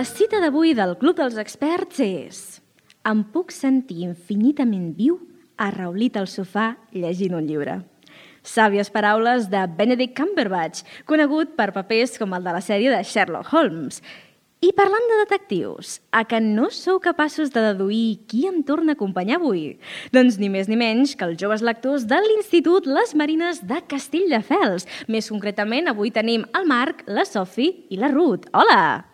La cita d'avui del Club dels Experts és Em puc sentir infinitament viu arraulit al sofà llegint un llibre. Sàvies paraules de Benedict Cumberbatch, conegut per papers com el de la sèrie de Sherlock Holmes. I parlant de detectius, a que no sou capaços de deduir qui em torna a acompanyar avui? Doncs ni més ni menys que els joves lectors de l'Institut Les Marines de Castelldefels. Més concretament, avui tenim el Marc, la Sofi i la Ruth. Hola!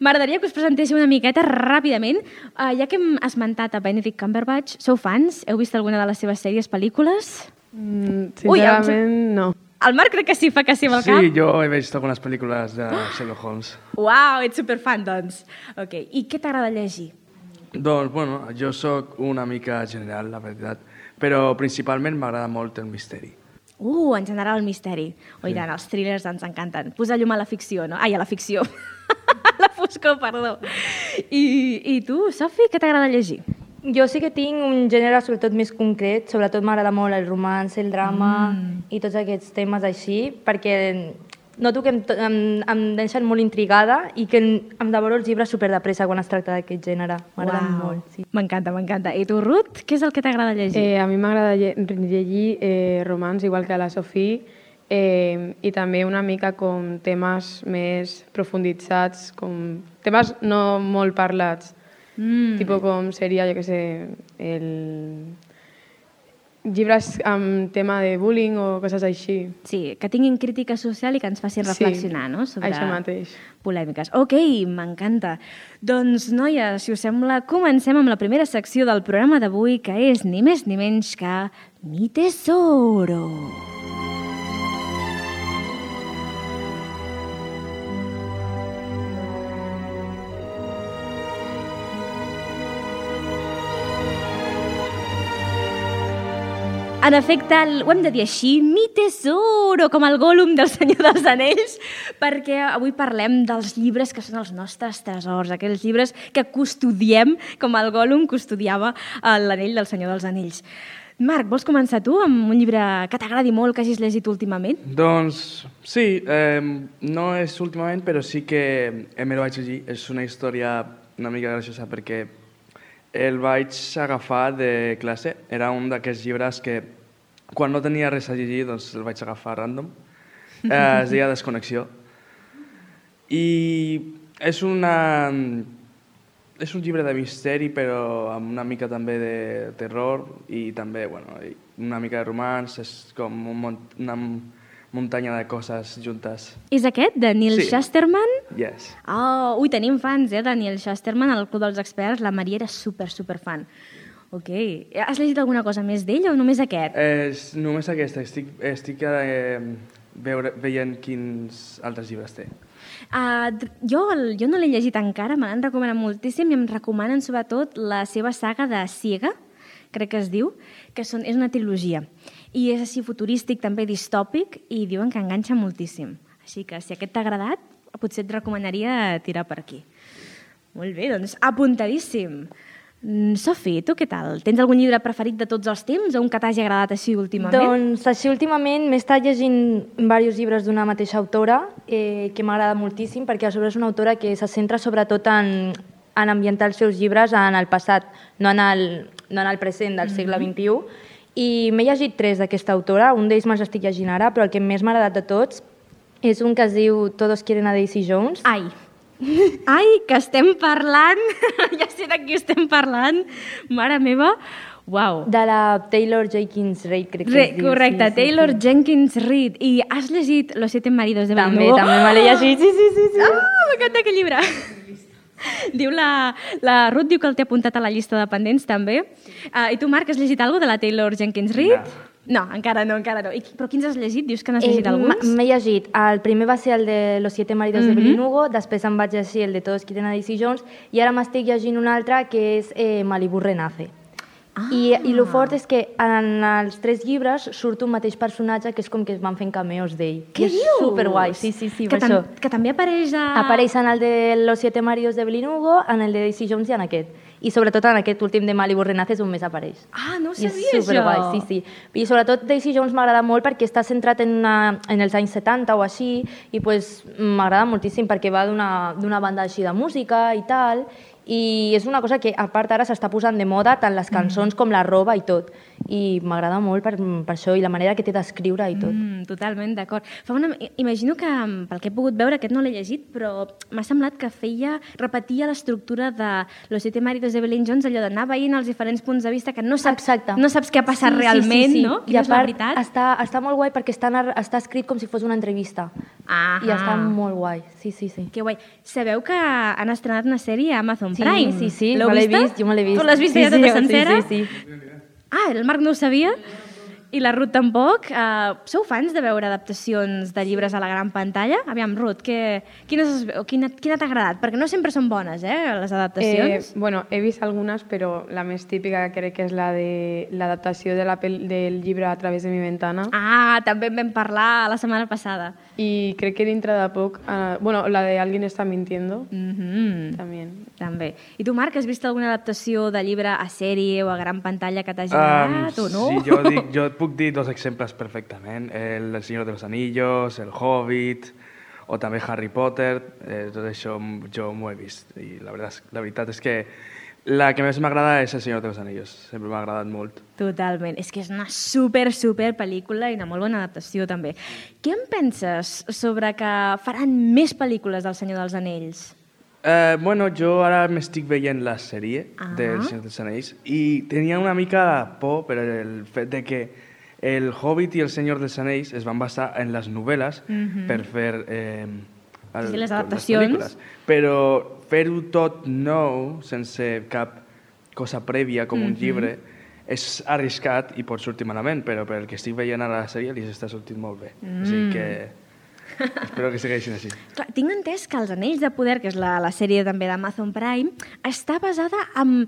M'agradaria que us presentéssiu una miqueta ràpidament. Uh, ja que hem esmentat a Benedict Cumberbatch, sou fans? Heu vist alguna de les seves sèries, pel·lícules? Mm, Ui, sincerament, no. El Marc crec que sí, fa que sí amb el Sí, cap. jo he vist algunes pel·lícules de Sherlock Holmes. Uau, ets superfan, doncs. Ok, i què t'agrada llegir? Doncs, bueno, jo sóc una mica general, la veritat, però principalment m'agrada molt el misteri. Uh, en general el misteri. Oh, i tant, els thrillers ens encanten. Posar llum a la ficció, no? Ai, a la ficció. a la foscor, perdó. I, i tu, Sofi, què t'agrada llegir? Jo sí que tinc un gènere sobretot més concret, sobretot m'agrada molt el romance, el drama mm. i tots aquests temes així, perquè noto que em, em, em deixen molt intrigada i que em, em devoro els llibres super de pressa quan es tracta d'aquest gènere. M'agraden Uau. molt, sí. M'encanta, m'encanta. I tu, Ruth, què és el que t'agrada llegir? Eh, a mi m'agrada lle- llegir eh, romans, igual que a la Sofí, eh, i també una mica com temes més profunditzats, com temes no molt parlats, Mm. tipo com seria, jo que sé, el... llibres amb tema de bullying o coses així. Sí, que tinguin crítica social i que ens facin reflexionar, sí, no? Sobre això mateix. polèmiques. Ok, m'encanta. Doncs, noies, si us sembla, comencem amb la primera secció del programa d'avui, que és ni més ni menys que Mi Tesoro. En efecte, el- ho hem de dir així, mi tesoro, com el gòlum del Senyor dels Anells, perquè avui parlem dels llibres que són els nostres tresors, aquells llibres que custodiem, com el gòlum custodiava eh, l'anell del Senyor dels Anells. Marc, vols començar tu amb un llibre que t'agradi molt, que hagis llegit últimament? Doncs sí, eh, no és últimament, però sí que eh, me lo vaig llegir. És una història una mica graciosa perquè el vaig agafar de classe. Era un d'aquests llibres que quan no tenia res a llegir doncs el vaig agafar random. Eh, es deia Desconnexió. I és una... És un llibre de misteri, però amb una mica també de terror i també, bueno, una mica de romans, és com un mont una muntanya de coses juntes. És aquest, de Neil Sí. Shusterman? Yes. Oh, ui, tenim fans, eh, de Neil Shusterman, al Club dels Experts. La Maria era super, super fan. Ok. Has llegit alguna cosa més d'ell o només aquest? És només aquesta, estic, estic eh, veure, veient quins altres llibres té. Uh, jo, jo no l'he llegit encara, me l'han recomanat moltíssim i em recomanen sobretot la seva saga de Ciega, crec que es diu, que són, és una trilogia. I és així futurístic, també distòpic, i diuen que enganxa moltíssim. Així que si aquest t'ha agradat, potser et recomanaria tirar per aquí. Molt bé, doncs apuntadíssim. Mm, Sofi, tu què tal? Tens algun llibre preferit de tots els temps o un que t'hagi agradat així últimament? Doncs així últimament m'he estat llegint diversos llibres d'una mateixa autora eh, que m'agrada moltíssim perquè a sobre és una autora que se centra sobretot en, en ambientar els seus llibres en el passat, no en el, no en el present del segle XXI. I m'he llegit tres d'aquesta autora, un d'ells me'ls estic llegint ara, però el que més m'ha agradat de tots és un que es diu Todos quieren a Daisy Jones. Ai, ai, que estem parlant, ja sé de qui estem parlant, mare meva, uau. De la Taylor Jenkins Reid, crec que Re, es diu. correcte, Taylor Jenkins Reid. I has llegit Los siete maridos de També, Belinda? també me l'he llegit, sí, sí, sí. sí. Ah, m'encanta aquest llibre. Diu la, la Ruth diu que el té apuntat a la llista de pendents també. Uh, I tu, Marc, has llegit alguna de la Taylor Jenkins Reid? No. No, encara no, encara no. I, però quins has llegit? Dius que n'has llegit Eh, alguns? M'he llegit. El primer va ser el de Los siete maridos de Mhm. Evelyn Hugo, després em vaig llegir el de Todos quieren a Daisy Jones, i ara m'estic llegint un altre que és eh, Malibu Renace. Ah. I, I el fort és que en els tres llibres surt un mateix personatge que és com que es van fent cameos d'ell. Què I és dius? superguai, sí, sí, sí, que, per això. que també apareix a... Apareix en el de Los siete maridos de Evelyn Hugo, en el de Daisy Jones i en aquest. I sobretot en aquest últim de Malibu Renace és on més apareix. Ah, no ho I és sabia, superguai, això. sí, sí. I sobretot Daisy Jones m'agrada molt perquè està centrat en, una, en els anys 70 o així i pues, m'agrada moltíssim perquè va d'una banda així de música i tal i és una cosa que a part ara s'està posant de moda tant les cançons com la roba i tot i m'agrada molt per, per això i la manera que té d'escriure i tot. Mm, totalment d'acord. Fa una... Imagino que, mm, pel que he pogut veure, aquest no l'he llegit, però m'ha semblat que feia, repetia l'estructura de Los siete maridos de Evelyn Jones, allò d'anar veient els diferents punts de vista que no saps, Exacte. no saps què ha passat realment, no? I Quina a és la part veritat. està, està molt guai perquè està, està escrit com si fos una entrevista. Ah, I està molt guai, sí, sí, sí. Que guai. Sabeu que han estrenat una sèrie a Amazon Sí, Prime? sí, sí, L'heu vista? vist, jo me l'he vist. Tu l'has vist sí, ja tota sí, sencera? Sí, sí, sí. Ah, el Marc no ho sabia? I la Ruth tampoc. Uh, sou fans de veure adaptacions de llibres a la gran pantalla? Aviam, Ruth, que, quines, o quina, quina t'ha agradat? Perquè no sempre són bones, eh, les adaptacions. Eh, bueno, he vist algunes, però la més típica crec que és la de l'adaptació de la pel del llibre a través de mi ventana. Ah, també en vam parlar la setmana passada. I crec que dintre de poc... Eh, bueno, la de Alguien está mintiendo, Mm -hmm. també. També. I tu, Marc, has vist alguna adaptació de llibre a sèrie o a gran pantalla que t'hagi agradat o no? Sí, jo, dic, jo et puc dir dos exemples perfectament. El, el Señor de los Anillos, El Hobbit, o també Harry Potter. Eh, tot això jo m'ho he vist. I la veritat, la veritat és que la que més m'agrada és El Señor de los Anillos. Sempre m'ha agradat molt. Totalment. És que és una super, super pel·lícula i una molt bona adaptació, també. Què en penses sobre que faran més pel·lícules del Senyor dels Anells? Eh, bueno, jo ara m'estic veient la sèrie Ah. del Senyor dels Anells i tenia una mica de por per el fet de que el Hobbit i el Senyor dels Anells es van basar en les novel·les per fer eh, el, Sí, les adaptacions. pel·lícules. Però fer-ho tot nou, sense cap cosa prèvia com un llibre, és arriscat i pot sortir malament, però pel que estic veient a la sèrie li està sortint molt bé. O sigui que espero que segueixin així. Clar, tinc entès que Els Anells de Poder, que és la, la sèrie també d'Amazon Prime, està basada en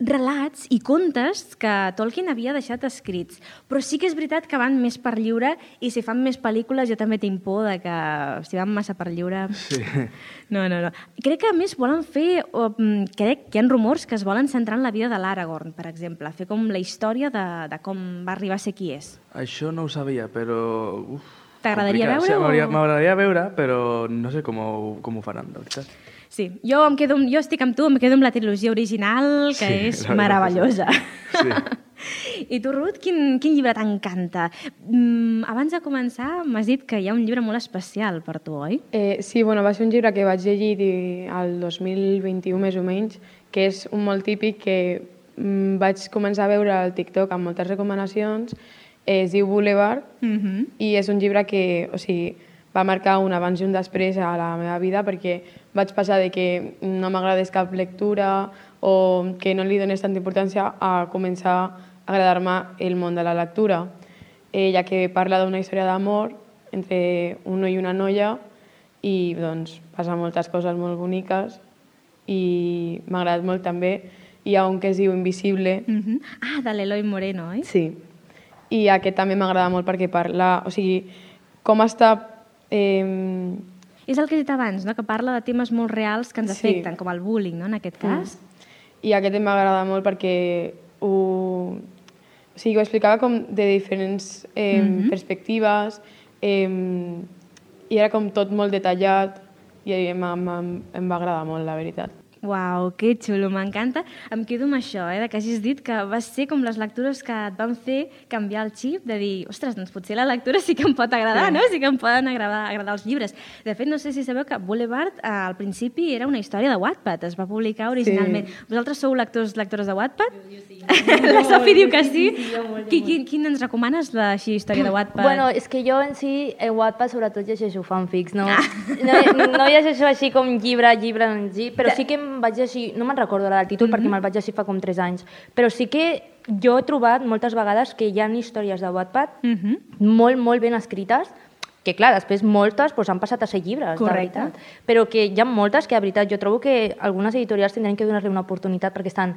relats i contes que Tolkien havia deixat escrits. Però sí que és veritat que van més per lliure i si fan més pel·lícules jo també tinc por de que si van massa per lliure... Sí. No, no, no. Crec que a més volen fer, o, mm, crec que hi ha rumors que es volen centrar en la vida de l'Aragorn, per exemple, fer com la història de, de com va arribar a ser qui és. Això no ho sabia, però... Uf, T'agradaria complicat. veure Sí, m'hauria- o- M'agradaria veure, però no sé com ho, com ho faran, de veritat. Sí, jo, em quedo, amb- jo estic amb tu, em quedo amb la trilogia original, que Sí, és meravellosa. sí. I tu, Ruth, quin, quin llibre t'encanta? Mm, abans de començar, m'has dit que hi ha un llibre molt especial per tu, oi? Eh, sí, bueno, va ser un llibre que vaig llegir el 2021 més o menys, que és un molt típic que mm, vaig començar a veure al TikTok amb moltes recomanacions, eh, es diu Boulevard, Mm -hmm. i és un llibre que o sigui, va marcar un abans i un després a la meva vida perquè vaig passar de que no m'agradés cap lectura o que no li donés tanta importància a començar a agradar-me el món de la lectura, eh, ja que parla d'una història d'amor entre un noi i una noia i doncs passa moltes coses molt boniques i m'ha agradat molt també. Hi ha un que es diu Invisible, Mm -hmm. Ah, de l'Eloi Moreno, oi? Sí. I aquest també m'agrada molt perquè parla, o sigui, com està... Eh, És el que he dit abans, no? que parla de temes molt reals que ens Sí. afecten, com el bullying, no? en aquest cas. I aquest em m'agrada molt perquè ho, o sigui, ho explicava com de diferents eh, perspectives eh, i era com tot molt detallat i em, em, em va agradar molt, la veritat. Uau, que xulo, m'encanta. Em quedo amb això, eh, de que hagis dit que va ser com les lectures que et van fer canviar el xip, de dir, ostres, doncs potser la lectura sí que em pot agradar, no? Sí que em poden agradar, agradar els llibres. De fet, no sé si sabeu que Boulevard eh, al principi era una història de Wattpad, es va publicar originalment. Vosaltres sou lectors, lectores de Wattpad? Jo sí. la Sofi diu que sí. Qui, quin, quin ens recomanes, la així, història de Wattpad? Bueno, és que jo en si, en Wattpad, sobretot llegeixo fanfics, no, no, no llegeixo així com llibre, llibre en si, però sí que em vaig llegir, no me'n recordo ara del títol perquè me'l vaig llegir fa com 3 anys, però sí que jo he trobat moltes vegades que hi ha històries de Wattpad Mhm. molt, molt ben escrites, que clar, després moltes doncs, han passat a ser llibres, Correcte. de veritat. Però que hi ha moltes que, de veritat, jo trobo que algunes editorials tindran que donar-li una oportunitat perquè estan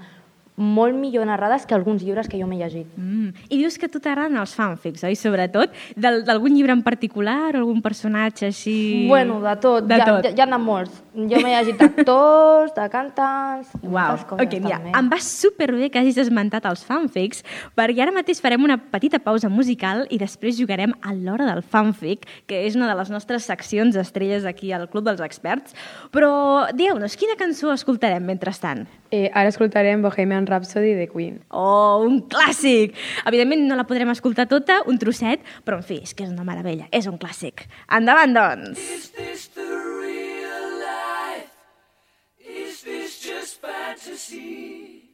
molt millor narrades que alguns llibres que jo m'he llegit. Mm. I dius que a tu t'agraden els fanfics, oi? Sobretot, Del- d'algun llibre en particular, algun personatge així... Bueno, de tot. De ha, tot. Hi, hi ha de molts. Jo m'he llegit d'actors, de cantants... Uau, coses ok, mira, també. em va superbé que hagis esmentat els fanfics, perquè ara mateix farem una petita pausa musical i després jugarem a l'hora del fanfic, que és una de les nostres seccions estrelles aquí al Club dels Experts. Però dieu-nos, quina cançó escoltarem mentrestant? Eh, ara escoltarem Bohemian Rhapsody de Queen. Oh, un clàssic! Evidentment no la podrem escoltar tota, un trosset, però en fi, és que és una meravella, és un clàssic. Endavant, doncs! Is this the real life? Is this just fantasy?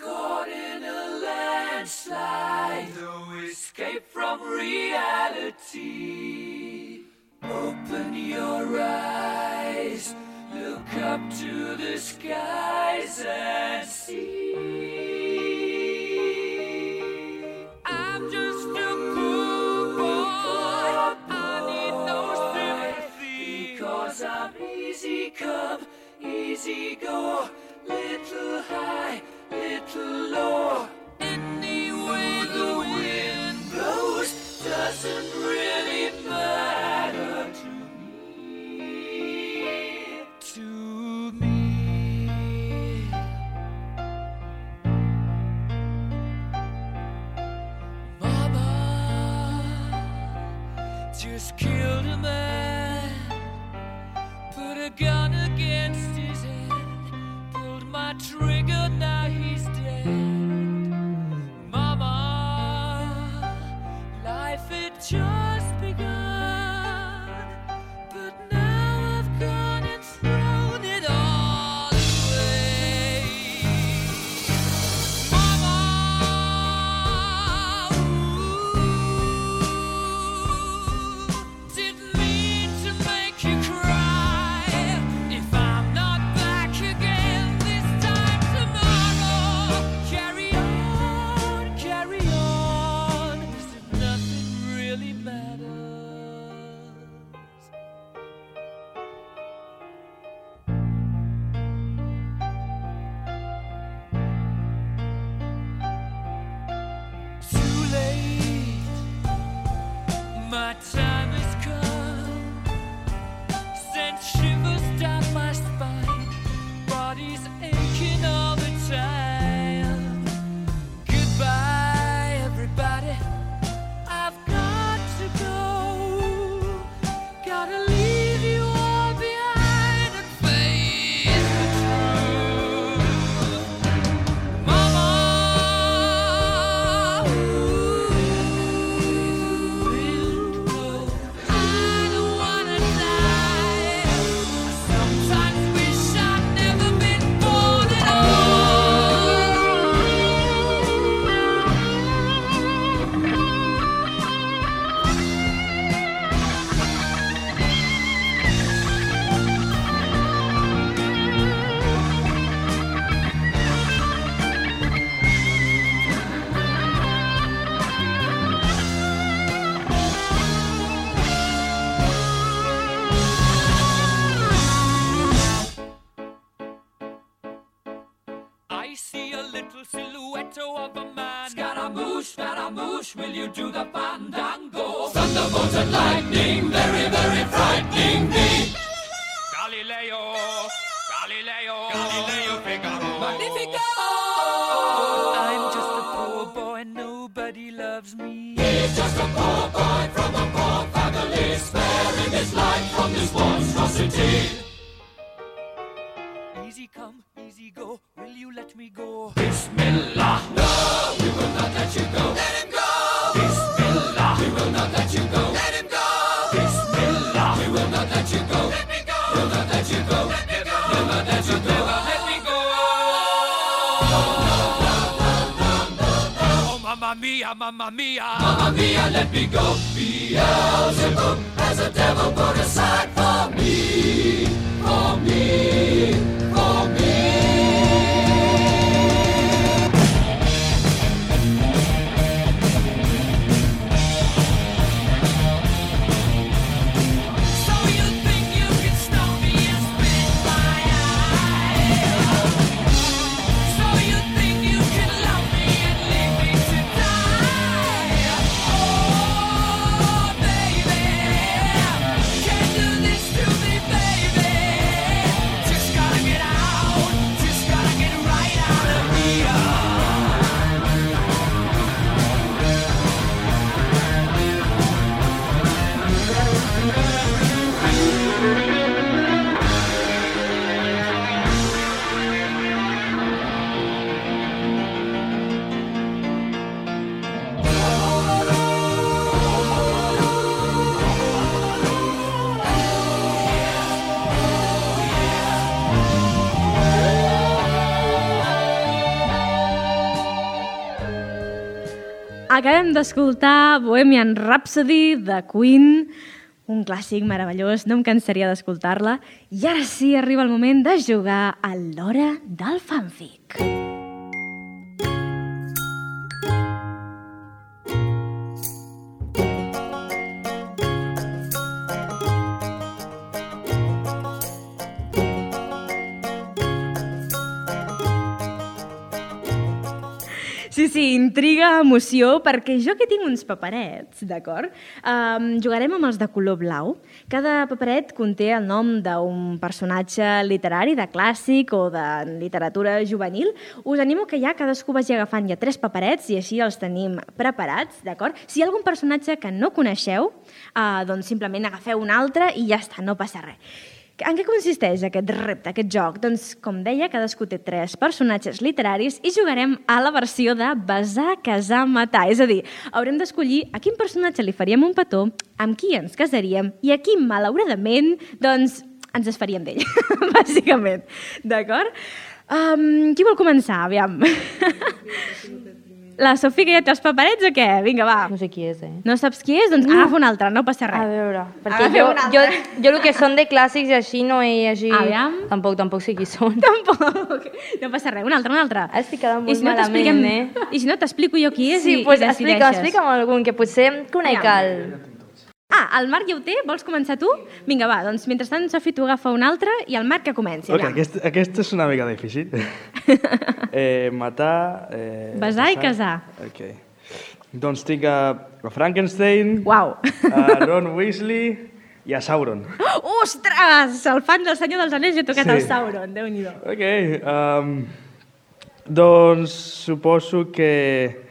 Caught in a landslide, no escape from reality. Open your eyes, look up to the skies and see. I'm just a poor boy. I need no sympathy. Because I'm easy come, easy go. Little high, little low. Any way the wind blows doesn't really matter just killed Thunderbolt and lightning, very, very frightening me. Galileo, Galileo, Galileo Figaro. Magnifico! I'm just a poor boy, nobody loves me. He's just a poor boy from a poor family, sparing his life from this monstrosity. Easy come, easy go. Will you let me go? Bismillah. No, we will not let you go. Let him go. Bismillah. We will not let you go. Let him go. Bismillah. We will not let you go. Let me go. We'll not let you go. Let me go. We'll not let you go. Let me go. Oh, mamma mia, mamma mia. Mamma mia, let me go. Beelzebub has a devil put aside for me. Acabem d'escoltar Bohemian Rhapsody de Queen, un clàssic meravellós, no em cansaria d'escoltar-la. I ara sí, arriba el moment de jugar a l'hora del fanfic. Sí, sí, intriga, emoció, perquè jo que tinc uns paperets, d'acord? Um, jugarem amb els de color blau. Cada paperet conté el nom d'un personatge literari, de clàssic o de literatura juvenil. Us animo que ja cadascú vagi agafant ja tres paperets i així els tenim preparats, d'acord? Si hi ha algun personatge que no coneixeu, uh, doncs simplement agafeu un altre i ja està, no passa res. En què consisteix aquest repte, aquest joc? Doncs, com deia, cadascú té tres personatges literaris i jugarem a la versió de besar, casar, matar. És a dir, haurem d'escollir a quin personatge li faríem un petó, amb qui ens casaríem i a qui, malauradament, doncs, ens desfaríem d'ell, bàsicament. D'acord? Um, qui vol començar? Aviam. La Sofia que ja té els paperets o què? Vinga, va. No sé qui és, eh? No saps qui és? Doncs agafa un altre, no passa A res. veure, perquè jo, jo, jo el que són de clàssics i així no he llegit... Aviam. Tampoc, tampoc sé qui són. Tampoc. No passa res. Un altre, un altre. Ara estic quedant I molt si no malament, t'expliquem- I si no, t'explico jo qui és Sí, i, pues i explica, decideixes. explica'm algun, que potser conec el... Ah, el Marc ja ho té? Vols començar tu? Vinga, va, doncs mentrestant, Sofi, tu agafa un altre i el Marc que comenci. Ok, aquest, aquest és una mica difícil. eh, matar... Eh, Besar i casar. Ok. Doncs tinc a, a Frankenstein, Uau. a Ron Weasley i a Sauron. Ostres! El fan del Senyor dels Anells i ha tocat Sí. el Sauron, déu nhi Ok, um, doncs suposo que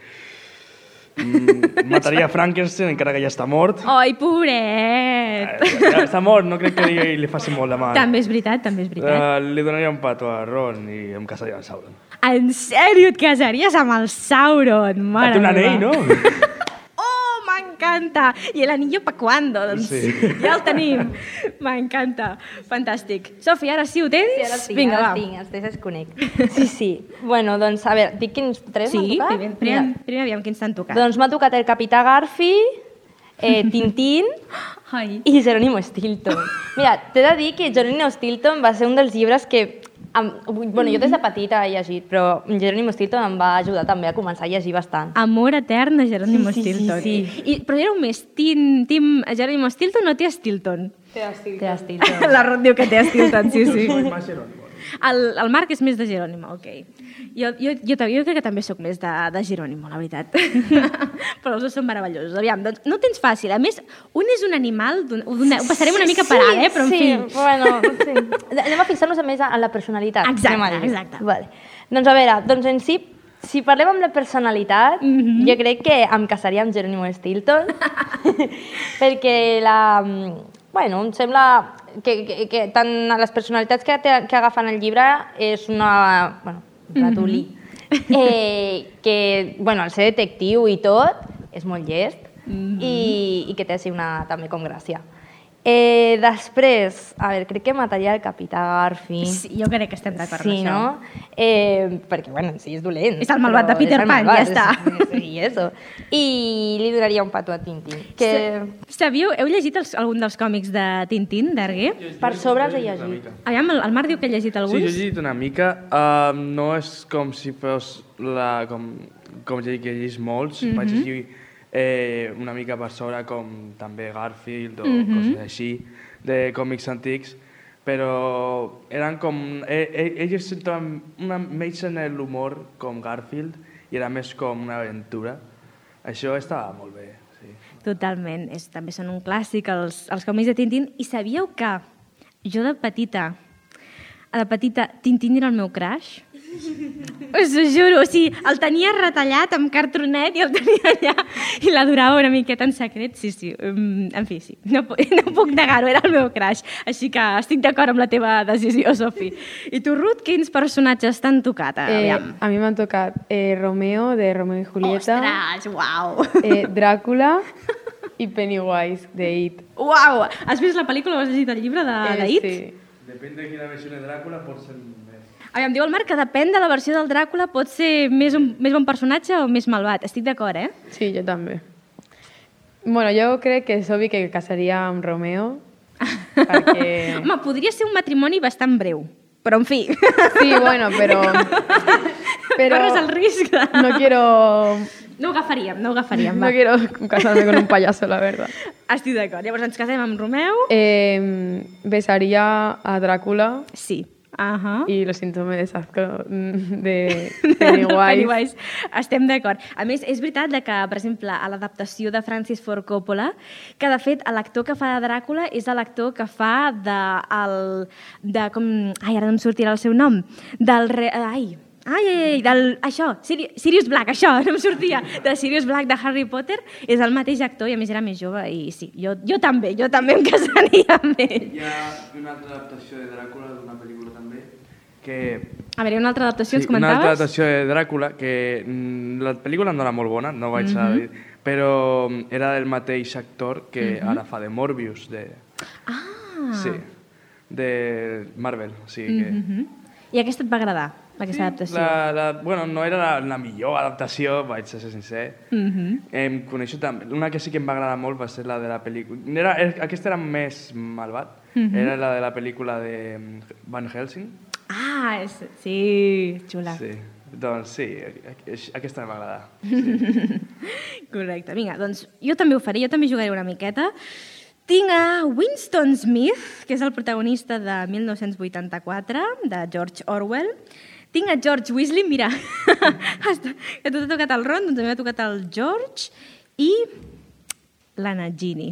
mm, mataria Frankenstein encara que ja està mort. Ai, pobret! Eh, Ja està mort, no crec que li, li faci molt de mal. També és veritat, també és veritat. Uh, li donaria un pato a Ron i em casaria amb Sauron. En sèrio, et casaries amb el Sauron? Mare Té un meva. anell, no? M'encanta! I l'anillo pa cuando? Doncs Sí. ja el tenim. M'encanta. Fantàstic. Sofi, ara sí ho tens? Sí, ara tinc, Vinga, ara va. els tinc, els tres els conec. Sí, sí. Bueno, doncs, a veure, dic quins tres m'han Sí, tocat? primer, primer, primer aviam quins t'han tocat. Doncs m'ha tocat el Capità Garfi, eh, Tintín Ai. i Jerónimo Stilton. Mira, t'he de dir que Jerónimo Stilton va ser un dels llibres que... Em, bueno, jo des de petita he llegit, però Jerónimo Stilton em va ajudar també a començar a llegir bastant. Amor etern de Jerónimo Sí, sí, sí, Stilton. sí. I, però éreu més team, team Jerónimo Stilton o tia Stilton? Té Stilton. La Ruth diu que té Stilton, sí, sí. El, el Marc és més de Jerónimo, ok. Jo, jo, jo, jo crec que també sóc més de, de Jerónimo, la veritat. Però els dos són meravellosos. Aviam, doncs no ho tens fàcil. A més, un és un animal, ho, dona- ho passarem una mica per alt, eh? Però en sí, fi. bueno, sí. Anem a fixar-nos més en la personalitat. Exacte, exacte. Vale. Doncs a veure, doncs en si, si parlem amb la personalitat, Mhm. jo crec que em casaria amb Jerónimo Stilton, perquè la... Bueno, em sembla que, que, que tant les personalitats que, té, que agafen el llibre és una... Bueno, un ratolí. eh, que, bueno, al ser detectiu i tot, és molt llest i, i que té així una, també com gràcia. Eh, després, a veure, crec que mataria el capità Garfi. Sí, jo crec que estem d'acord Sí, amb això. no? Eh, perquè, bueno, sí, és dolent. És el malvat de Peter Pan, malvat, ja està. és- Sí, eso. I li donaria un pato a Tintín. Que Sabíeu, heu llegit els, algun dels còmics de Tintín, d'Arguer? per sobre els he llegit. Aviam, el, el Marc diu que ha llegit Sí, alguns. jo he llegit una mica. Uh, no és com si fos la, com, com ja dic, que he llegit molts. Mm -hmm. Vaig llegir eh, una mica per sobre, com també Garfield o mm -hmm. coses així, de còmics antics, però eren com... Eh, ells entraven una, més en l'humor com Garfield i era més com una aventura. Això estava molt bé, sí. Totalment. És, també són un clàssic, els, els còmics de Tintín. I sabíeu que jo de petita, de petita, Tintín era el meu crush? Us ho juro, o sigui, el tenia retallat amb cartronet i el tenia allà i l'adorava una miqueta en secret, sí, sí. En fi, sí, no, no puc negar-ho, era el meu crush. Així que estic d'acord amb la teva decisió, Sofi. I tu, Ruth, quins personatges t'han tocat? Eh, Aviam. a mi m'han tocat eh, Romeo, de Romeo i Julieta, Ostres, uau! eh, Dràcula i Pennywise, de It. Uau! Has vist la pel·lícula o has llegit el llibre de, Eh, de It? Sí. Depèn de quina versió de Dràcula pot ser. Aviam, diu el Marc que depèn de la versió del Dràcula, pot ser més, un, més bon personatge o més malvat. Estic d'acord, eh? Sí, jo també. Bueno, jo crec que és obvi que casaria amb Romeo, perquè... Home, podria ser un matrimoni bastant breu, però en fi, Sí, bueno, però... però corres el risc de... No quiero... No ho agafaríem, no ho agafaríem, No va. quiero casarme con un payaso, la verdad. Estic d'acord. Llavors ens casem amb Romeu? Eh, besaria a Dràcula Sí. Ahà. i lo siento, me deshazco mm, de Pennywise. Pennywise. Estem d'acord. A més, és veritat de que, per exemple, a l'adaptació de Francis Ford Coppola, que de fet l'actor que fa de Dràcula és l'actor que fa de, el, de com... Ai, ara no em sortirà el seu nom. Del... Re... Ai, Ai, ai, ai, del, això, Siri, Sirius Black, això, no em sortia, de Sirius Black de Harry Potter, és el mateix actor i a més era més jove i sí, jo, jo també, jo també em casaria amb ell. Hi ha una altra adaptació de Dràcula d'una pel·lícula que... A veure, una altra adaptació, ens una altra comentaves? adaptació de Dràcula que mm, la pel·lícula no era molt bona, no vaig a dir, però mm, era del mateix actor que ara fa de Morbius, de... Ah! Sí, de Marvel, o sigui que... Mhm. I aquesta et va agradar, aquesta adaptació? La, la, bueno, no era la, la millor adaptació, vaig ser sincer. Mhm. Em coneixo també. Una que sí que em va agradar molt va ser la de la pel·lícula... Era, aquesta era més malvat. Mhm. Era la de la pel·lícula de mm, Van Helsing. Ah, és... sí, xula. Sí. Doncs sí, aquesta em va agradar. Correcte. Vinga, doncs jo també ho faré, jo també jugaré una miqueta. Tinc a Winston Smith, que és el protagonista de 1984, de George Orwell. Tinc a George Weasley, mira, que a tu t'ha tocat el Ron, doncs a mi m'ha tocat el George, i la Nagini,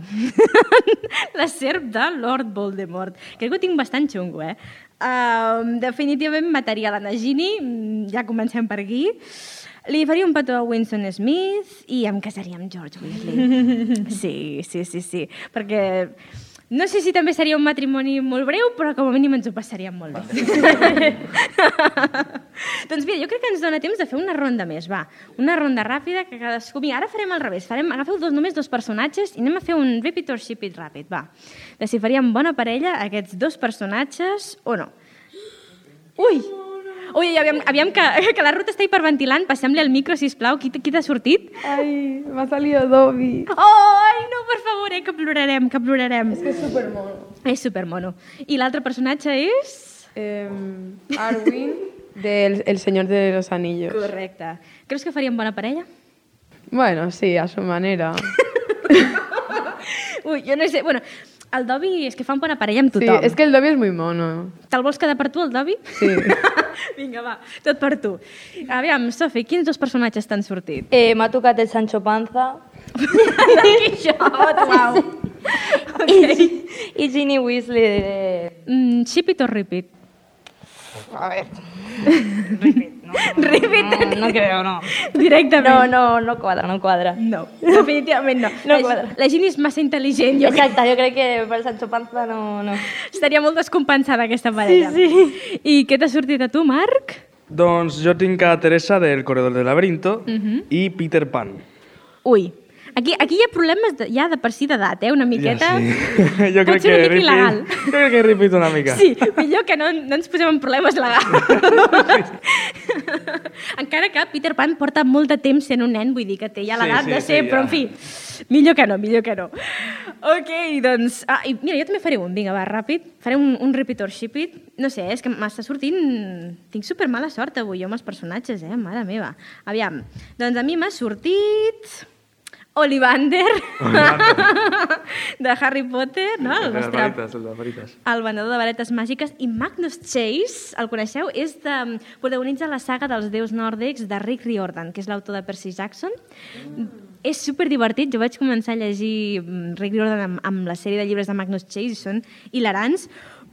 la serp de Lord Voldemort. Crec que ho tinc bastant xungo, eh? Um, definitivament mataria la Nagini, mm, ja comencem per aquí. Li faria un petó a Winston Smith i em casaria amb George Weasley. Sí, sí, sí, sí. Perquè no sé si també seria un matrimoni molt breu, però com a mínim ens ho passaríem molt bé. doncs mira, jo crec que ens dona temps de fer una ronda més, va. Una ronda ràpida que cadascú... Mira, ara farem al revés. Farem, agafeu dos, només dos personatges i anem a fer un repeat or ship it ràpid, va. De si faríem bona parella aquests dos personatges o no. Ui! Ui, aviam, aviam que, que la Ruth està hiperventilant. Passem-li el micro, sisplau. Qui, qui t'ha sortit? Ay, me ha salido Dobby. Oh, ai, no, per favor, eh, que plorarem, que plorarem. Es que es súper mono. És supermono. I l'altre personatge és... Eh, Arwin, del El Señor de los Anillos. Correcte. Creus que farien bona parella? Bueno, sí, a su manera. Ui, jo no sé... Bueno, el Dobby és que fan bona parella amb Sí, tothom. es que el Dobby es muy mono. Te'l vols quedar per tu, el Dobby? Sí. Vinga, va, tot per tu. Aviam, Sofi, quins dos personatges t'han sortit? Eh, M'ha tocat el Sancho Panza El Quixot, uau. i, i Ginny Weasley de... Mm, ship it or repeat? A ver... Repeat. No, no creo, no. Directament. No, no, no quadra, no quadra. No, definitivament no. No la, quadra. la Ginny és massa intel·ligent. Jo crec Exacte, jo crec que per Sancho Panza no... no. estaria molt descompensada aquesta parella. Sí, sí. I què t'ha sortit a tu, Marc? Doncs jo tinc a Teresa del Corredor del Laberinto i Peter Pan. Ui, aquí, aquí hi ha problemes de, ja de per si d'edat, eh? Una miqueta... Ja, sí. jo crec que una mica il·legal. jo crec que repeat una mica. Sí, millor que no, no ens posem en problemes legals. Encara que Peter Pan porta molt de temps sent un nen, vull dir que té ja Sí, l'edat sí, de ser, sí, però ja. en fi, millor que no, millor que no. Ok, doncs... Ah, i mira, jo també faré un, vinga, va, ràpid. Faré un, un repeat or ship it. No sé, és que m'està sortint... Tinc super mala sort avui jo amb els personatges, eh? Mare meva. Aviam, doncs a mi m'ha sortit... Ollivander, de Harry Potter, no? El nostre varites, el de el venedor de varetes màgiques, i Magnus Chase, el coneixeu? És de, protagonitza la saga dels déus nòrdics de Rick Riordan, que és l'autor de Percy Jackson. És super divertit, jo vaig començar a llegir mm, Rick Riordan amb, amb la sèrie de llibres de Magnus Chase i són hilarants,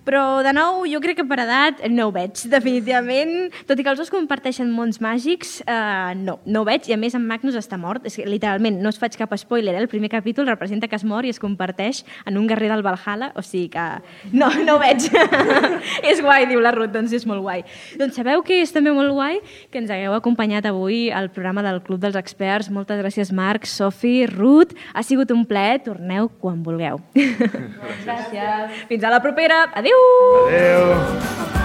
Però, de nou, jo crec que per edat no ho veig, definitivament. Tot i que els dos comparteixen mons màgics, eh, no, no ho veig. I a més, en Magnus està mort. És que, literalment, no es faig cap spoiler. Eh? El primer capítol representa que es mor i es converteix en un guerrer del Valhalla. O sigui que... No, no ho veig. és guai, diu la Ruth, doncs és molt guai. Doncs sabeu que és també molt guai que ens hagueu acompanyat avui al programa del Club dels Experts. Moltes gràcies, Marc, Sofi, Ruth. Ha sigut un plaer. Torneu quan vulgueu. gràcies. Fins a la propera. Adéu! Adéu!